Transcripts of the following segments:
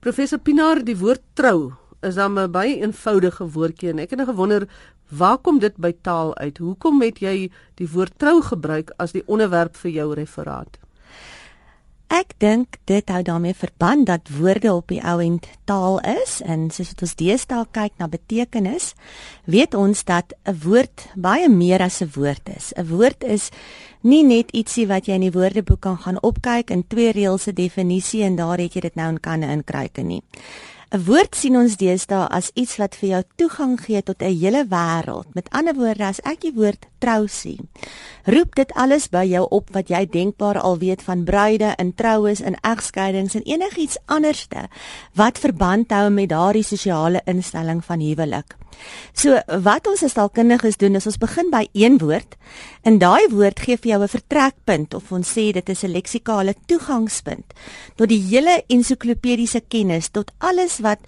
Professor Pinaar, die woord trou is dan 'n baie eenvoudige woordjie en ek het nou gewonder waar kom dit by taal uit? Hoekom het jy die woord trou gebruik as die onderwerp vir jou referaat? Ek dink dit hou daarmee verband dat woorde op die ou end taal is en soos wat ons deesdae kyk na betekenis, weet ons dat 'n woord baie meer as 'n woord is. 'n Woord is nie net ietsie wat jy in die woordeboek kan gaan opkyk in twee reëls se definisie en daar het jy dit nou in kan inkryke nie. 'n Woord sien ons deesdae as iets wat vir jou toegang gee tot 'n hele wêreld. Met ander woorde, as ek die woord trou sien, roep dit alles by jou op wat jy denkbaar al weet van bruide en troues en egskeidings en enigiets anderste wat verband hou met daardie sosiale instelling van huwelik. So wat ons as taalkundiges doen is ons begin by een woord en daai woord gee vir jou 'n vertrekpunt of ons sê dit is 'n leksikale toegangspunt tot die hele ensiklopediese kennis tot alles wat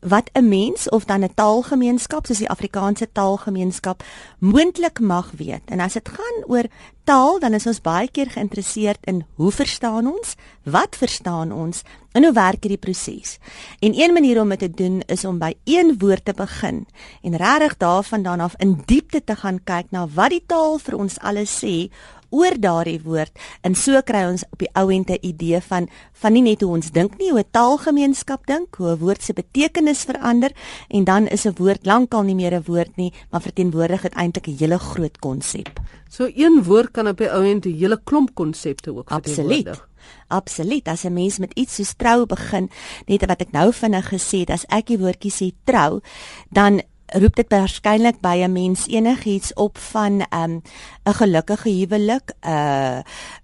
wat 'n mens of dan 'n taalgemeenskap soos die Afrikaanse taalgemeenskap moontlik mag weet. En as dit gaan oor taal, dan is ons baie keer geïnteresseerd in hoe verstaan ons? Wat verstaan ons? En hoe werk hierdie proses? En een manier om dit te doen is om by een woord te begin en regtig daarvandaan af in diepte te gaan kyk na wat die taal vir ons alles sê oor daardie woord en so kry ons op die ou end 'n idee van van nie net hoe ons dink nie hoe 'n taalgemeenskap dink hoe 'n woord se betekenis verander en dan is 'n woord lankal nie meer 'n woord nie maar verteenwoordig dit eintlik 'n hele groot konsep. So een woord kan op die ou end 'n hele klomp konsepte ook verteenwoordig. Absoluut. Absoluut. As 'n mens met iets soos trou begin, net wat ek nou vinnig gesê het, as ek die woordjie sê trou, dan roep dit waarskynlik by 'n mens enigiets op van 'n um, 'n gelukkige huwelik, 'n uh,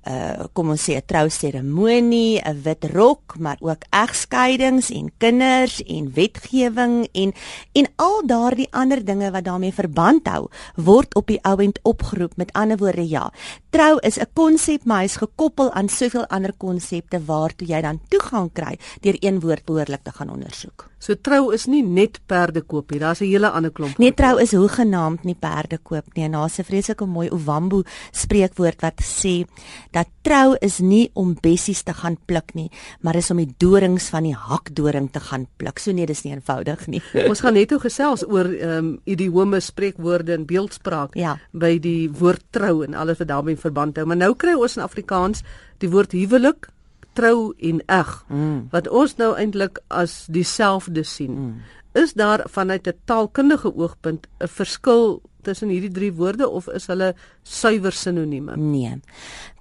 uh, kom ons sê 'n trouseremonie, 'n wit rok, maar ook egskeidings en kinders en wetgewing en en al daardie ander dinge wat daarmee verband hou, word op die ouend opgeroep. Met ander woorde, ja, trou is 'n konsep, maar hy's gekoppel aan soveel ander konsepte waartoe jy dan toegang kry deur een woord behoorlik te gaan ondersoek. So trou is nie net perde koop nie, daar's 'n hele ander klomp. Nee, trou is hoegenaamd nie perde koop nie. En daar's 'n vreeslike mooi Ovambo spreekwoord wat sê dat trou is nie om bessies te gaan pluk nie, maar is om die dorings van die hakdoring te gaan pluk. So nee, dis nie eenvoudig nie. Ons gaan net hoe gesels oor ehm um, idiome, spreekwoorde en beeldspraak ja. by die woord trou en alles wat daarmee verband hou. Maar nou kry ons in Afrikaans die woord huwelik trou en eg mm. wat ons nou eintlik as dieselfde sien. Mm is daar vanuit 'n taalkundige oogpunt 'n verskil tussen hierdie drie woorde of is hulle suiwer sinonieme? Nee.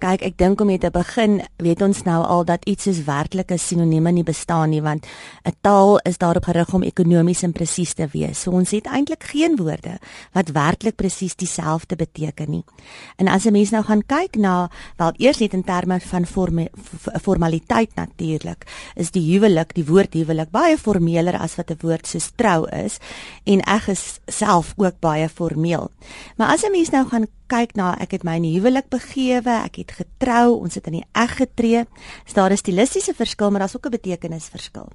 Kyk, ek dink om mee te begin, weet ons nou al dat iets soos werklike sinonieme nie bestaan nie want 'n taal is daarop gerig om ekonomies en presies te wees. So ons het eintlik geen woorde wat werklik presies dieselfde beteken nie. En as 'n mens nou gaan kyk na wel eers net in terme van forme, formaliteit natuurlik, is die huwelik, die woord huwelik baie formeler as wat 'n woord soos trou is en ek is self ook baie formeel meel. Maar as 'n mens nou gaan kyk na ek het my in huwelik begewe, ek het getrou, ons het in die eg getree, is daar 'n stilistiese verskil, maar daar's ook 'n betekenisverskil.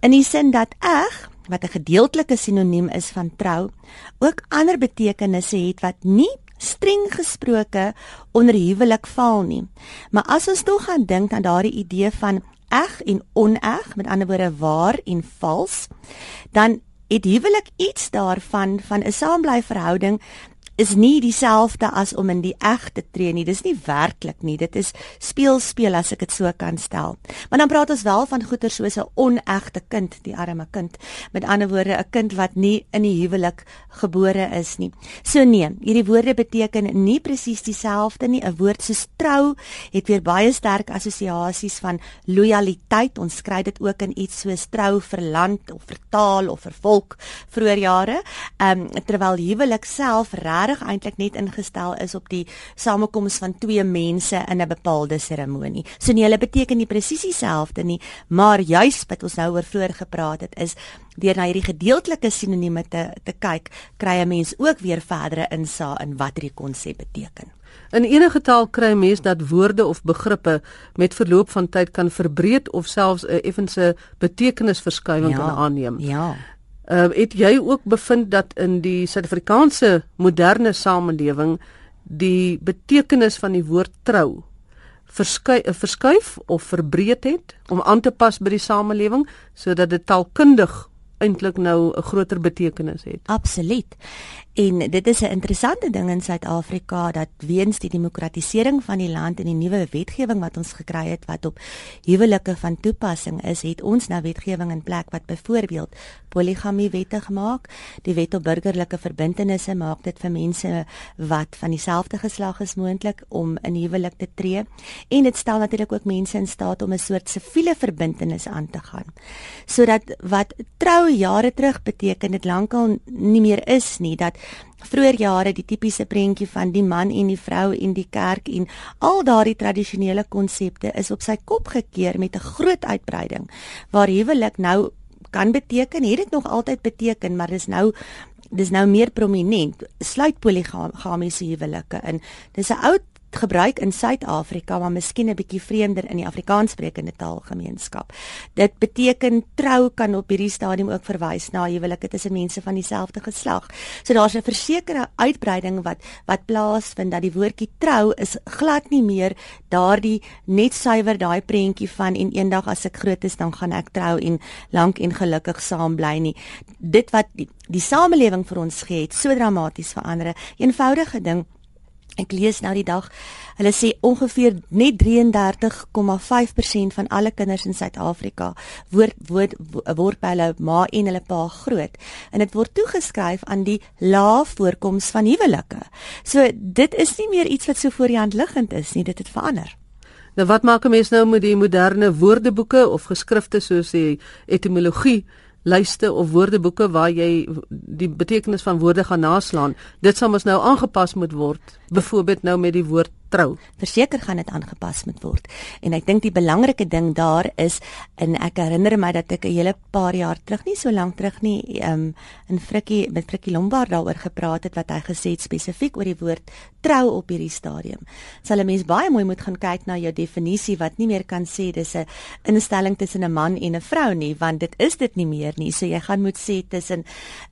In die sin dat eg wat 'n gedeeltelike sinoniem is van trou, ook ander betekenisse het wat nie streng gesproke onder huwelik val nie. Maar as ons tog gaan dink aan daardie idee van eg en oneg, met ander woorde waar en vals, dan het huwelik iets daarvan van 'n saamblyverhouding is nie dieselfde as om in die eg te tree nie. Dis nie werklik nie. Dit is speel speel as ek dit so kan stel. Maar dan praat ons wel van goeie soos 'n onegte kind, die arme kind. Met ander woorde, 'n kind wat nie in die huwelik gebore is nie. So nee, hierdie woorde beteken nie presies dieselfde nie. 'n Woord soos trou het weer baie sterk assosiasies van lojaliteit. Ons kry dit ook in iets soos trou vir land of vir taal of vir volk vroeër jare. Ehm um, terwyl huwelik self reg regtig eintlik net ingestel is op die samekoms van twee mense in 'n bepaalde seremonie. So nie hulle beteken nie presies dieselfde nie, maar juis wat ons nou oor vroeër gepraat het is deur na hierdie gedeeltelike sinonieme te te kyk, kry 'n mens ook weer verdere insaag in wat hierdie konsep beteken. In enige taal kry mens dat woorde of begrippe met verloop van tyd kan verbreed of selfs 'n effense betekenisverskywing ja, kan aanneem. Ja. Ehm uh, het jy ook bevind dat in die Suid-Afrikaanse moderne samelewing die betekenis van die woord trou verskuif, verskuif of verbreed het om aan te pas by die samelewing sodat dit taalkundig eintlik nou 'n groter betekenis het. Absoluut. En dit is 'n interessante ding in Suid-Afrika dat weens die demokratisering van die land en die nuwe wetgewing wat ons gekry het wat op huwelike van toepassing is, het ons nou wetgewing in plek wat byvoorbeeld poligamie wette gemaak. Die wet op burgerlike verbintenisse maak dit vir mense wat van dieselfde geslag is moontlik om in huwelik te tree. En dit stel natuurlik ook mense in staat om 'n soort siviele verbintenis aan te gaan. Sodat wat trou jare terug beteken dit lankal nie meer is nie dat vroeër jare die tipiese prentjie van die man en die vrou en die kerk en al daardie tradisionele konsepte is op sy kop gekeer met 'n groot uitbreiding waar huwelik nou kan beteken, het dit nog altyd beteken, maar dis nou dis nou meer prominent sluit poligamiese huwelike in. Dis 'n oud gebruik in Suid-Afrika, maar miskien 'n bietjie vreemder in die Afrikaanssprekende taalgemeenskap. Dit beteken trou kan op hierdie stadium ook verwys na huwelike tussen mense van dieselfde geslag. So daar's 'n versekerde uitbreiding wat wat plaasvind dat die woordjie trou is glad nie meer daardie net suiwer daai prentjie van en eendag as ek groot is dan gaan ek trou en lank en gelukkig saam bly nie. Dit wat die, die samelewing vir ons gee het so dramaties verander. Eenvoudige ding Ek lees nou die dag. Hulle sê ongeveer net 33,5% van alle kinders in Suid-Afrika word word word by hulle ma en hulle pa groot. En dit word toegeskryf aan die lae voorkoms van huwelike. So dit is nie meer iets wat so voor die hand liggend is nie, dit het verander. Nou wat maak 'n mens nou met die moderne woordeboeke of geskrifte soos die etimologie? Lyste of woordeboeke waar jy die betekenis van woorde gaan naslaan. Dit sal mos nou aangepas moet word. Byvoorbeeld nou met die woord trou. Verseker gaan dit aangepas moet word. En ek dink die belangrike ding daar is en ek herinner my dat ek 'n hele paar jaar terug, nie so lank terug nie, um, in Frikkie met Frikkie Lombard daaroor gepraat het wat hy gesê het spesifiek oor die woord trou op hierdie stadium. Sal 'n mens baie mooi moet gaan kyk na jou definisie wat nie meer kan sê dis 'n instelling tussen 'n man en 'n vrou nie, want dit is dit nie meer nie. So jy gaan moet sê tussen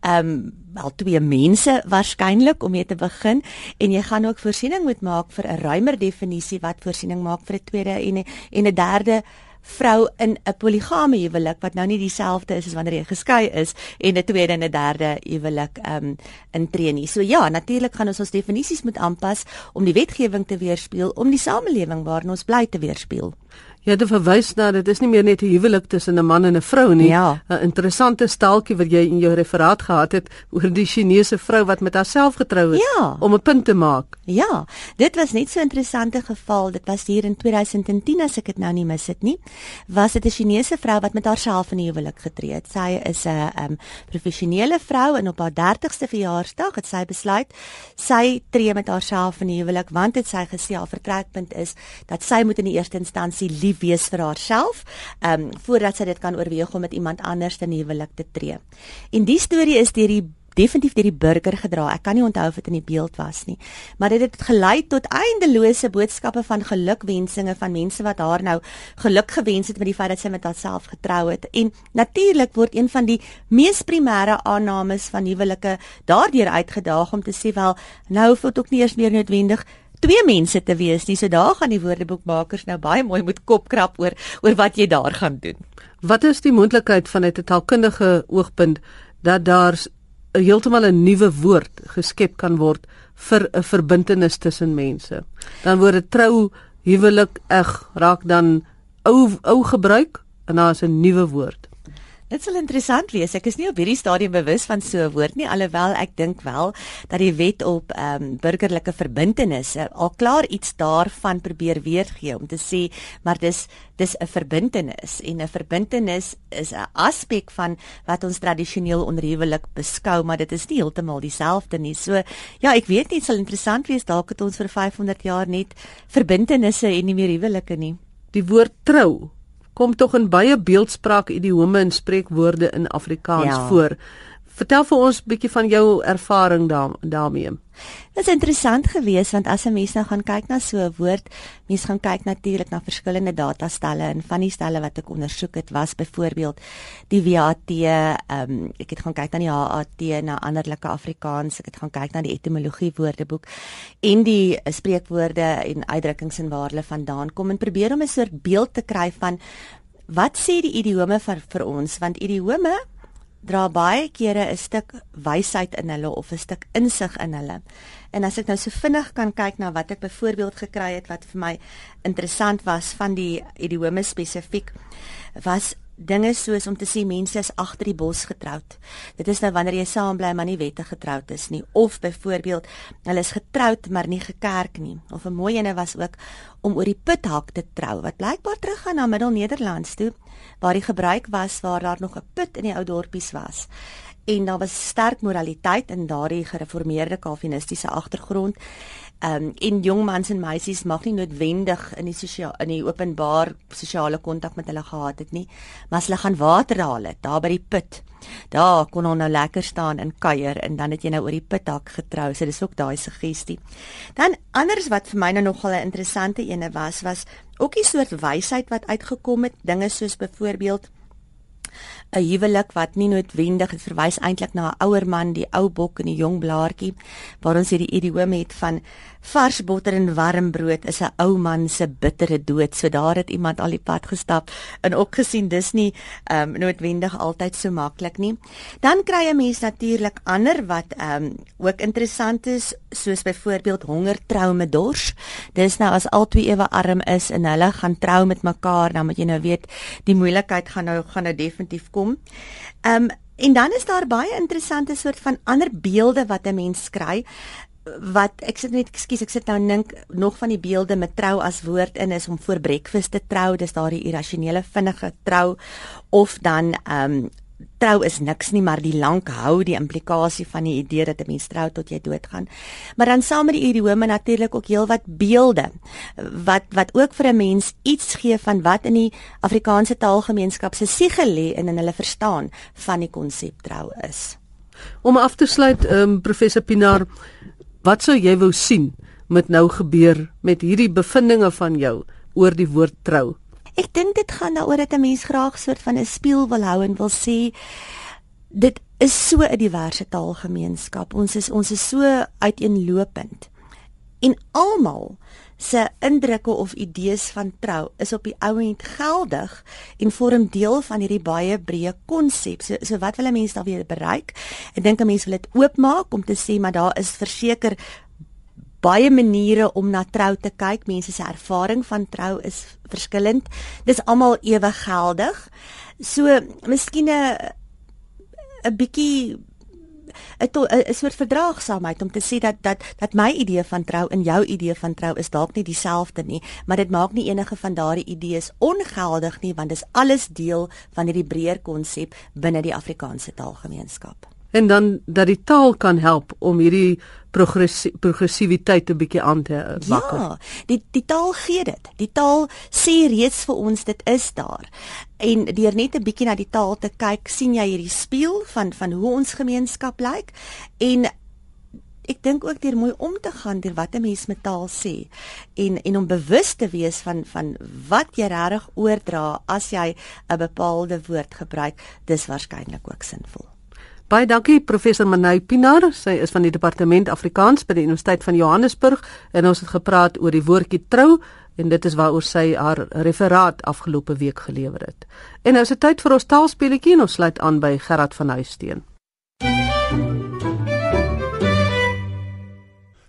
ehm um, wel twee mense waarskynlik om mee te begin en jy gaan ook voorsiening moet maak vir 'n ruimer definisie wat voorsiening maak vir 'n tweede en 'n en 'n derde vrou in 'n poligame huwelik wat nou nie dieselfde is as wanneer jy geskei is en 'n tweede en 'n derde huwelik um intree nie. So ja, natuurlik gaan ons ons definisies moet aanpas om die wetgewing te weerspieël om die samelewing waarin ons bly te weerspieël. Jy het verwys na dit is nie meer net 'n huwelik tussen 'n man en 'n vrou nie. 'n ja. Interessante staaltjie wat jy in jou referaat gehad het oor die Chinese vrou wat met haarself getrou het ja. om 'n punt te maak. Ja, dit was net so 'n interessante geval. Dit was hier in 2010 as ek dit nou nie mis het nie. Was dit 'n Chinese vrou wat met haarself in 'n huwelik getree het. Sy is 'n um, professionele vrou en op haar 30ste verjaarsdag het sy besluit sy tree met haarself in 'n huwelik want dit sy gesê haar vertrekpunt is dat sy moet in die eerste instansie lief wees vir haarself, ehm um, voordat sy dit kan oorweeg om met iemand anders in huwelik te tree. En die storie is deur die definitief deur die burger gedra. Ek kan nie onthou of dit in die beeld was nie. Maar dit het gelei tot eindelose boodskappe van gelukwensinge van mense wat haar nou geluk gewens het met die feit dat sy met haarself getrou het. En natuurlik word een van die mees primêre aannames van huwelike daardeur uitgedaag om te sê wel nou hoef dit ook nie eers meer noodwendig twee mense te wees nie. So daar gaan die woordeboekmakers nou baie mooi moet kopkrap oor oor wat jy daar gaan doen. Wat is die moontlikheid vanuit 'n taalkundige oogpunt dat daar heeltemal 'n nuwe woord geskep kan word vir 'n verbintenis tussen mense? Dan word dit trou, huwelik, eg raak dan ou ou gebruik en daar is 'n nuwe woord. Dit sal interessant wees. Ek is nie op hierdie stadium bewus van so 'n woord nie, alhoewel ek dink wel dat die wet op ehm um, burgerlike verbintenisse al klaar iets daarvan probeer weergee om te sê, maar dis dis 'n verbintenis en 'n verbintenis is 'n aspek van wat ons tradisioneel onder huwelik beskou, maar dit is nie heeltemal dieselfde nie. So ja, ek weet nie, dit sal interessant wees dalk het ons vir 500 jaar net verbintenisse en nie meer huwelike nie. Die woord trou kom tog in baie beeldspraak idiome en spreekwoorde in Afrikaans ja. voor. Vertel vir ons 'n bietjie van jou ervaring daar daarmee. Dit is interessant geweest want as 'n mens nou gaan kyk na so 'n woord, mens gaan kyk natuurlik na verskillende datastelle en van die stelle wat ek ondersoek het was byvoorbeeld die WAT, ehm um, ek het gaan kyk na die HAT na anderlike Afrikaans, ek het gaan kyk na die etimologie woordeboek en die spreekwoorde en uitdrukkings en waar hulle vandaan kom en probeer om 'n soort beeld te kry van wat sê die idiome vir vir ons want idiome dra baie kere 'n stuk wysheid in hulle of 'n stuk insig in hulle. En as ek nou so vinnig kan kyk na wat ek byvoorbeeld gekry het wat vir my interessant was van die idiome spesifiek was dinge soos om te sê mense is agter die bos getroud. Dit is nou wanneer jy saam bly maar nie wettig getroud is nie of byvoorbeeld hulle is getroud maar nie gekerk nie. Of 'n mooi ene was ook om oor die puthak te trou wat blykbaar teruggaan na Middel-Nederlands toe waar die gebruik was waar daar nog 'n put in die ou dorpies was en daar was sterk moraliteit in daardie gereformeerde kalvinistiese agtergrond Ehm um, en jong mans en meisies mag nie noodwendig in die sosiaal in die openbaar sosiale kontak met hulle gehad het nie, maar as hulle gaan water haal het daar by die put. Daar kon hulle nou lekker staan en kuier en dan het jy nou oor die putdak getrou. So dis ook daai suggestie. Dan anders wat vir my nou nogal 'n interessante ene was, was ook 'n soort wysheid wat uitgekom het, dinge soos byvoorbeeld 'n huwelik wat nie noodwendig het verwys eintlik na 'n ouer man, die ou bok en die jong blaartjie, waar ons hierdie idiom het van vars botter en warm brood is 'n ou man se bittere dood. So daar het iemand al die pad gestap en ook gesien dis nie ehm um, noodwendig altyd so maklik nie. Dan kry 'n mens natuurlik ander wat ehm um, ook interessant is, soos byvoorbeeld honger trou met dors. Dis nou as albei ewe arm is en hulle gaan trou met mekaar, dan moet jy nou weet die moeilikheid gaan nou gaan nou definitief kom. Ehm um, en dan is daar baie interessante soort van ander beelde wat 'n mens kry wat ek sit net ekskuus ek sit nou dink nog van die beelde met trou as woord in is om voor breakfast te trou dis daardie irrasionele vinnige trou of dan ehm um, trou is niks nie maar die lank hou die implikasie van die idee dat 'n mens trou tot jy doodgaan maar dan saam met die idiome natuurlik ook heelwat beelde wat wat ook vir 'n mens iets gee van wat in die Afrikaanse taalgemeenskap se siege lê en in hulle verstaan van die konsep trou is om af te sluit um, professor Pinaar Wat sou jy wou sien met nou gebeur met hierdie bevindinge van jou oor die woord trou? Ek dink dit gaan daaroor dat 'n mens graag soort van 'n spieël wil hou en wil sê dit is so 'n diverse taalgemeenskap. Ons is ons is so uiteenlopend. En almal se indrukke of idees van trou is op die ouend geldig en vorm deel van hierdie baie breë konsep. So, so wat wil 'n mens weer bereik? Ek dink 'n mens wil dit oopmaak om te sê maar daar is verseker baie maniere om na trou te kyk. Mense se ervaring van trou is verskillend. Dis almal ewe geldig. So miskien 'n 'n bietjie 'n soort verdraagsaamheid om te sê dat dat dat my idee van trou en jou idee van trou is dalk nie dieselfde nie, maar dit maak nie enige van daardie idees ongeldig nie want dit is alles deel van hierdie breër konsep binne die Afrikaanse taalgemeenskap en dan dat die taal kan help om hierdie progressiwiteit 'n bietjie aan te wakkel. Ja, die die taal gee dit. Die taal sê reeds vir ons dit is daar. En deur net 'n bietjie na die taal te kyk, sien jy hierdie spieël van van hoe ons gemeenskap lyk en ek dink ook deur mooi om te gaan deur wat 'n mens met taal sê en en om bewus te wees van van wat jy regtig oordra as jy 'n bepaalde woord gebruik, dis waarskynlik ook sinvol. Baie dankie professor Manay Pinaar. Sy is van die departement Afrikaans by die Universiteit van Johannesburg en ons het gepraat oor die woordjie trou en dit is waaroor sy haar referaat afgelope week gelewer het. En nou is dit tyd vir ons taalspeletjie en ons sluit aan by Gerard van Huisteen.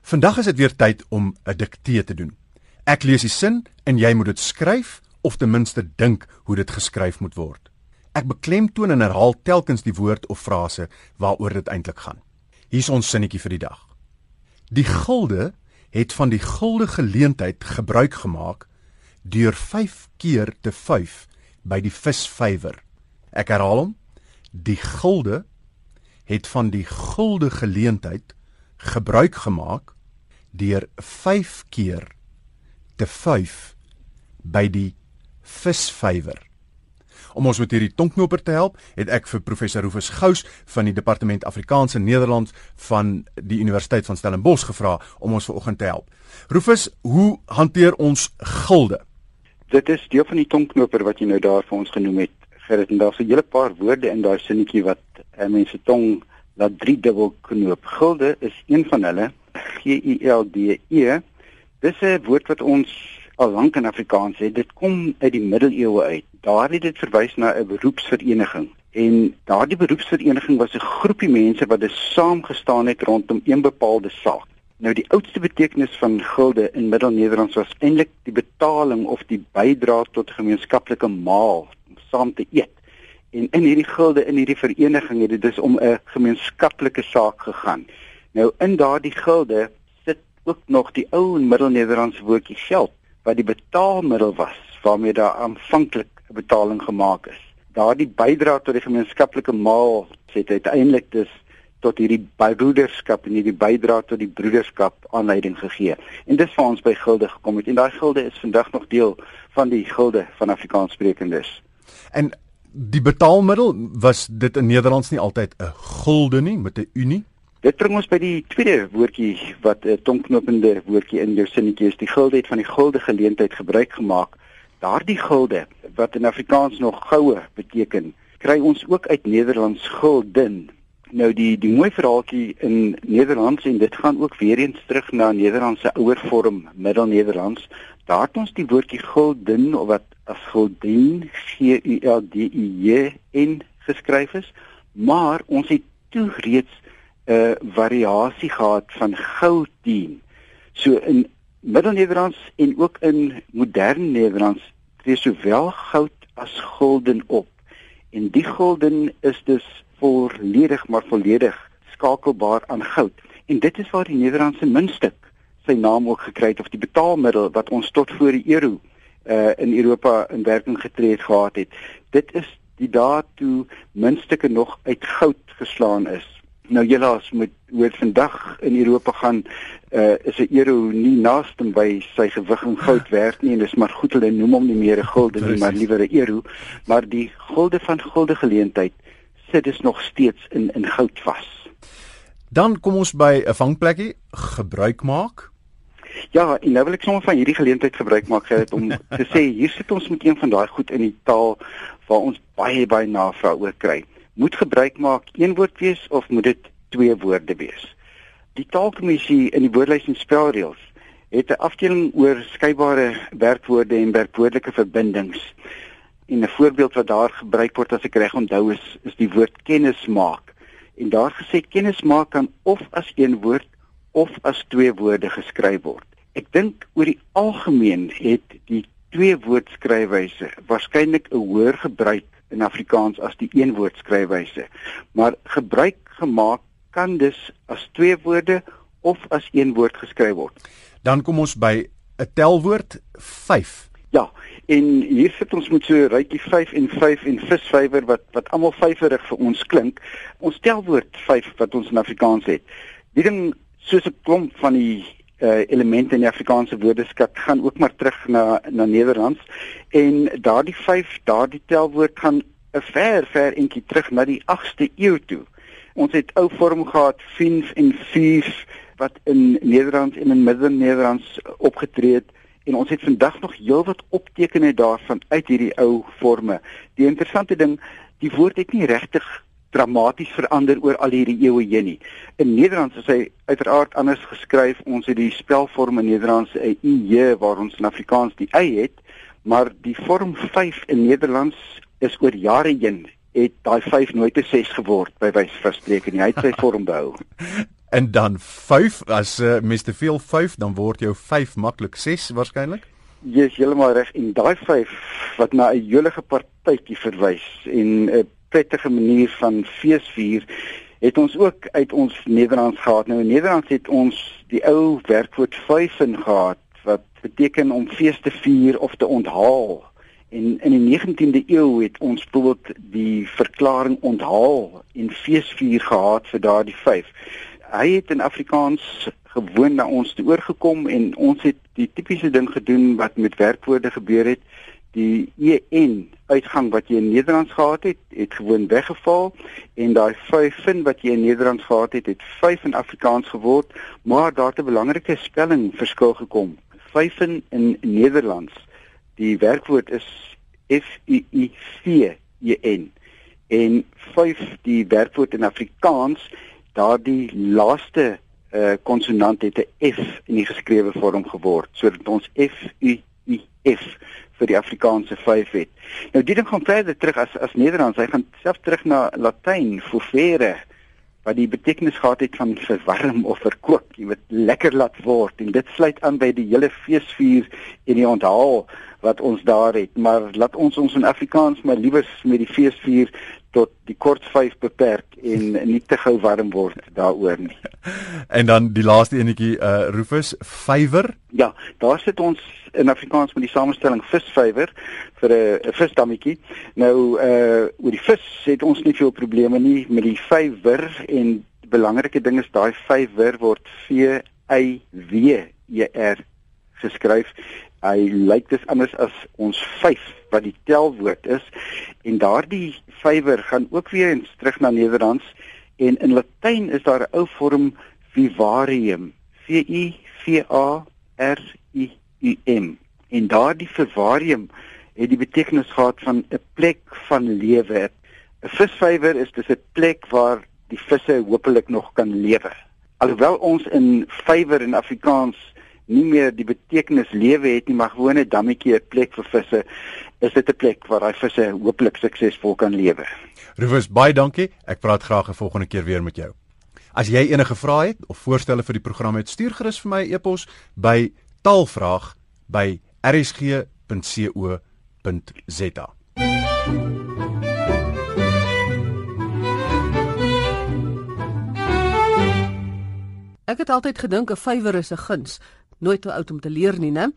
Vandag is dit weer tyd om 'n diktee te doen. Ek lees die sin en jy moet dit skryf of ten minste dink hoe dit geskryf moet word. Ek beklemtoon en herhaal telkens die woord of frase waaroor dit eintlik gaan. Hier's ons sinnetjie vir die dag. Die gulde het van die gulde geleentheid gebruik gemaak deur 5 keer te vyf by die visvywer. Ek herhaal hom. Die gulde het van die gulde geleentheid gebruik gemaak deur 5 keer te vyf by die visvywer. Om ons met hierdie tonknoper te help, het ek vir professor Rufus Gous van die Departement Afrikaanse Nederlands van die Universiteit van Stellenbosch gevra om ons vanoggend te help. Rufus, hoe hanteer ons gilde? Dit is deel van die tonknoper wat jy nou daar vir ons genoem het. Gerrit en daar's 'n hele paar woorde in daai sinnetjie wat uh, mense tong laat drie dubbel knoop. Gilde is een van hulle. G I L D E. Dis 'n woord wat ons al lank in Afrikaans het. Dit kom uit die middeleeue uit. Daar het dit verwys na 'n beroepsvereniging. En daardie beroepsvereniging was 'n groepie mense wat dus saamgestaan het rondom een bepaalde saak. Nou die oudste betekenis van gilde in Middelnederlands was eintlik die betaling of die bydrae tot gemeenskaplike maal om saam te eet. En in hierdie gilde in hierdie vereniging het dit dus om 'n gemeenskaplike saak gegaan. Nou in daardie gilde sit ook nog die ou Middelnederlandse woordjie geld wat die betaalmiddel was waarmee daar aanvanklik betaling gemaak is. Daardie bydrae tot die gemeenskaplike maal het uiteindelik dus tot hierdie broederskap en hierdie bydra tot die broederskap aanleiding gegee. En dis waar ons by gilde gekom het en daai gilde is vandag nog deel van die gilde van Afrikaanssprekendes. En die betaalmiddel was dit in Nederlands nie altyd 'n gulde nie met 'n unie. Dit bring ons by die tweede woordjie wat 'n tonknopende woordjie in jou sinnetjie is. Die gilde het van die gulde geleentheid gebruik gemaak. Daardie gilde wat in Afrikaans nog goue beteken, kry ons ook uit Nederlands gulden Nou die die mooi verhaaltjie in Nederlands en dit gaan ook weer eens terug na Nederlandse ouer vorm Middelnederlands. Daar het ons die woordjie gulden of wat as gulden G U L D I J N geskryf is, maar ons het toe reeds 'n uh, variasie gehad van goudien. So in Middelnederlands en ook in moderne Nederlands tree sowel goud as gulden op. En die gulden is dus volledig maar volledig skakelbaar aan goud. En dit is waar die Nederlandse muntstuk sy naam ook gekry het of die betaalmiddel wat ons tot voor die euro uh in Europa in werking getree het gehad het. Dit is die daartoe muntstukke nog uit goud geslaan is. Nou julle as moet hoor vandag in Europa gaan uh is 'n euro nie naaste by sy gewig in goud werd nie en dis maar goed hulle noem hom nie meer 'n gulden nie maar liewer 'n euro maar die gulde van gulde geleentheid sit dus nog steeds in in goud vas. Dan kom ons by 'n vangplekkie gebruik maak. Ja, en nou wil ek sommer van hierdie geleentheid gebruik maak gerad om te sê hier sit ons met een van daai goed in die taal waar ons baie baie navraag oor kry. Moet gebruik maak een woord wees of moet dit twee woorde wees? Die taalkommissie in die woordlys en spelreëls het 'n afdeling oor skeybare werkwoorde en werkwoordelike verbindings. En 'n voorbeeld wat daar gebruik word as ek reg onthou is is die woord kennis maak. En daar gesê kennis maak kan of as een woord of as twee woorde geskryf word. Ek dink oor die algemeen het die twee woord skryfwyse waarskynlik 'n hoër gebruik in Afrikaans as die een woord skryfwyse. Maar gebruik gemaak kan dus as twee woorde of as een woord geskryf word. Dan kom ons by 'n telwoord 5. Ja, en hier sit ons met so rykie 5 en 5 en visvywer wat wat almal vyferig vir ons klink. Ons telwoord 5 wat ons in Afrikaans het. Die ding soos 'n klomp van die uh, elemente in die Afrikaanse woordeskat gaan ook maar terug na na Nederlands en daardie 5, daardie telwoord gaan 'n ver ver entjie terug na die 8ste eeu toe. Ons het ou vorm gehad 5 en 4 wat in Nederlands en in Middelnederlands opgetree het en ons het vandag nog heelwat optekeninge daarvan uit hierdie ou forme. Die interessante ding, die woord het nie regtig dramaties verander oor al hierdie eeue heen nie. In Nederlands is hy uiteraard anders geskryf. Ons het die spelvorm in Nederlands 'n i waar ons in Afrikaans die y het, maar die vorm 5 in Nederlands is oor jare heen het daai 5 nooit 'n 6 geword by wyse van spreek en hy het sy vorm behou. En dan 5 as uh, mens te veel 5 dan word jou 5 maklik 6 waarskynlik. Jy is heeltemal reg en daai 5 wat na 'n jolige partytjie verwys en 'n prettige manier van feesvier het ons ook uit ons Nederlands gehad. Nou in Nederlands het ons die ou werkwoord vyfen gehad wat beteken om fees te vier of te onthaal. En in die 19de eeu het ons byvoorbeeld die verklaring onthaal en feesvier gehad vir daardie 5 hy het in Afrikaans gewoon na ons toe oorgekom en ons het die tipiese ding gedoen wat met werkwoorde gebeur het. Die EN uitgang wat jy in Nederlands gehad het, het gewoon weggeval en daai vyfin wat jy in Nederlands gehad het, het vyf in Afrikaans geword, maar daar het 'n belangrike spelling verskil gekom. Vyfin in Nederlands, die werkwoord is F U I V E N en vyf die werkwoord in Afrikaans, daardie laaste uh konsonant het 'n F in die geskrewe vorm geword sodat ons F U I F vir die Afrikaanse vyf het. Nou dit ding gaan verder terug as as Nederlands, hy gaan self terug na Latyn, fovere wat die betekenis gehad het van verwarm of verkoop, jy weet lekker laat word en dit sluit aan by die hele feesvier en die onthaal wat ons daar het, maar laat ons ons in Afrikaans maar liewers met die feesvier tot die kort 5 beperk en nie te gou warm word daaroor nie. En dan die laaste enetjie uh Rufus vywer. Ja, daar sit ons in Afrikaans met die samestelling visvywer vir 'n visdammetjie. Nou uh oor die vis het ons nie veel probleme nie met die vywer en belangrike ding is daai vywer word V Y W E R geskryf. Hy lyk dus anders as ons 5 wat die telwoord is. En daardie vywer gaan ook weer eens terug na Nederlands. En in Latyn is daar 'n ou vorm vivarium. V I V A R I U M. En daardie vivarium het die betekenis gehad van 'n plek van lewe. 'n visvywer is dus 'n plek waar die visse hopelik nog kan lewe. Alhoewel ons in vywer in Afrikaans nie meer die betekenis lewe het nie, maar gewoon 'n dammetjie, 'n plek vir visse, is dit 'n plek waar daai visse hopelik suksesvol kan lewe. Rufus, baie dankie. Ek praat graag 'n volgende keer weer met jou. As jy enige vrae het of voorstelle vir die program het, stuur gerus vir my 'n e-pos by taalvraag@rsg.co.za. Ek het altyd gedink 'n vywer is 'n guns nooit te oud om te leer nie, né?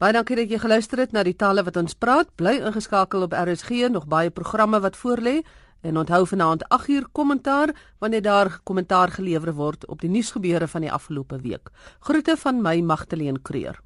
Baie dankie dat jy geluister het na die tale wat ons praat. Bly ingeskakel op RSG, nog baie programme wat voorlê. En onthou vanaand 8uur kommentaar wanneer daar kommentaar gelewer word op die nuusgebeure van die afgelope week. Groete van my Magtleen Creer.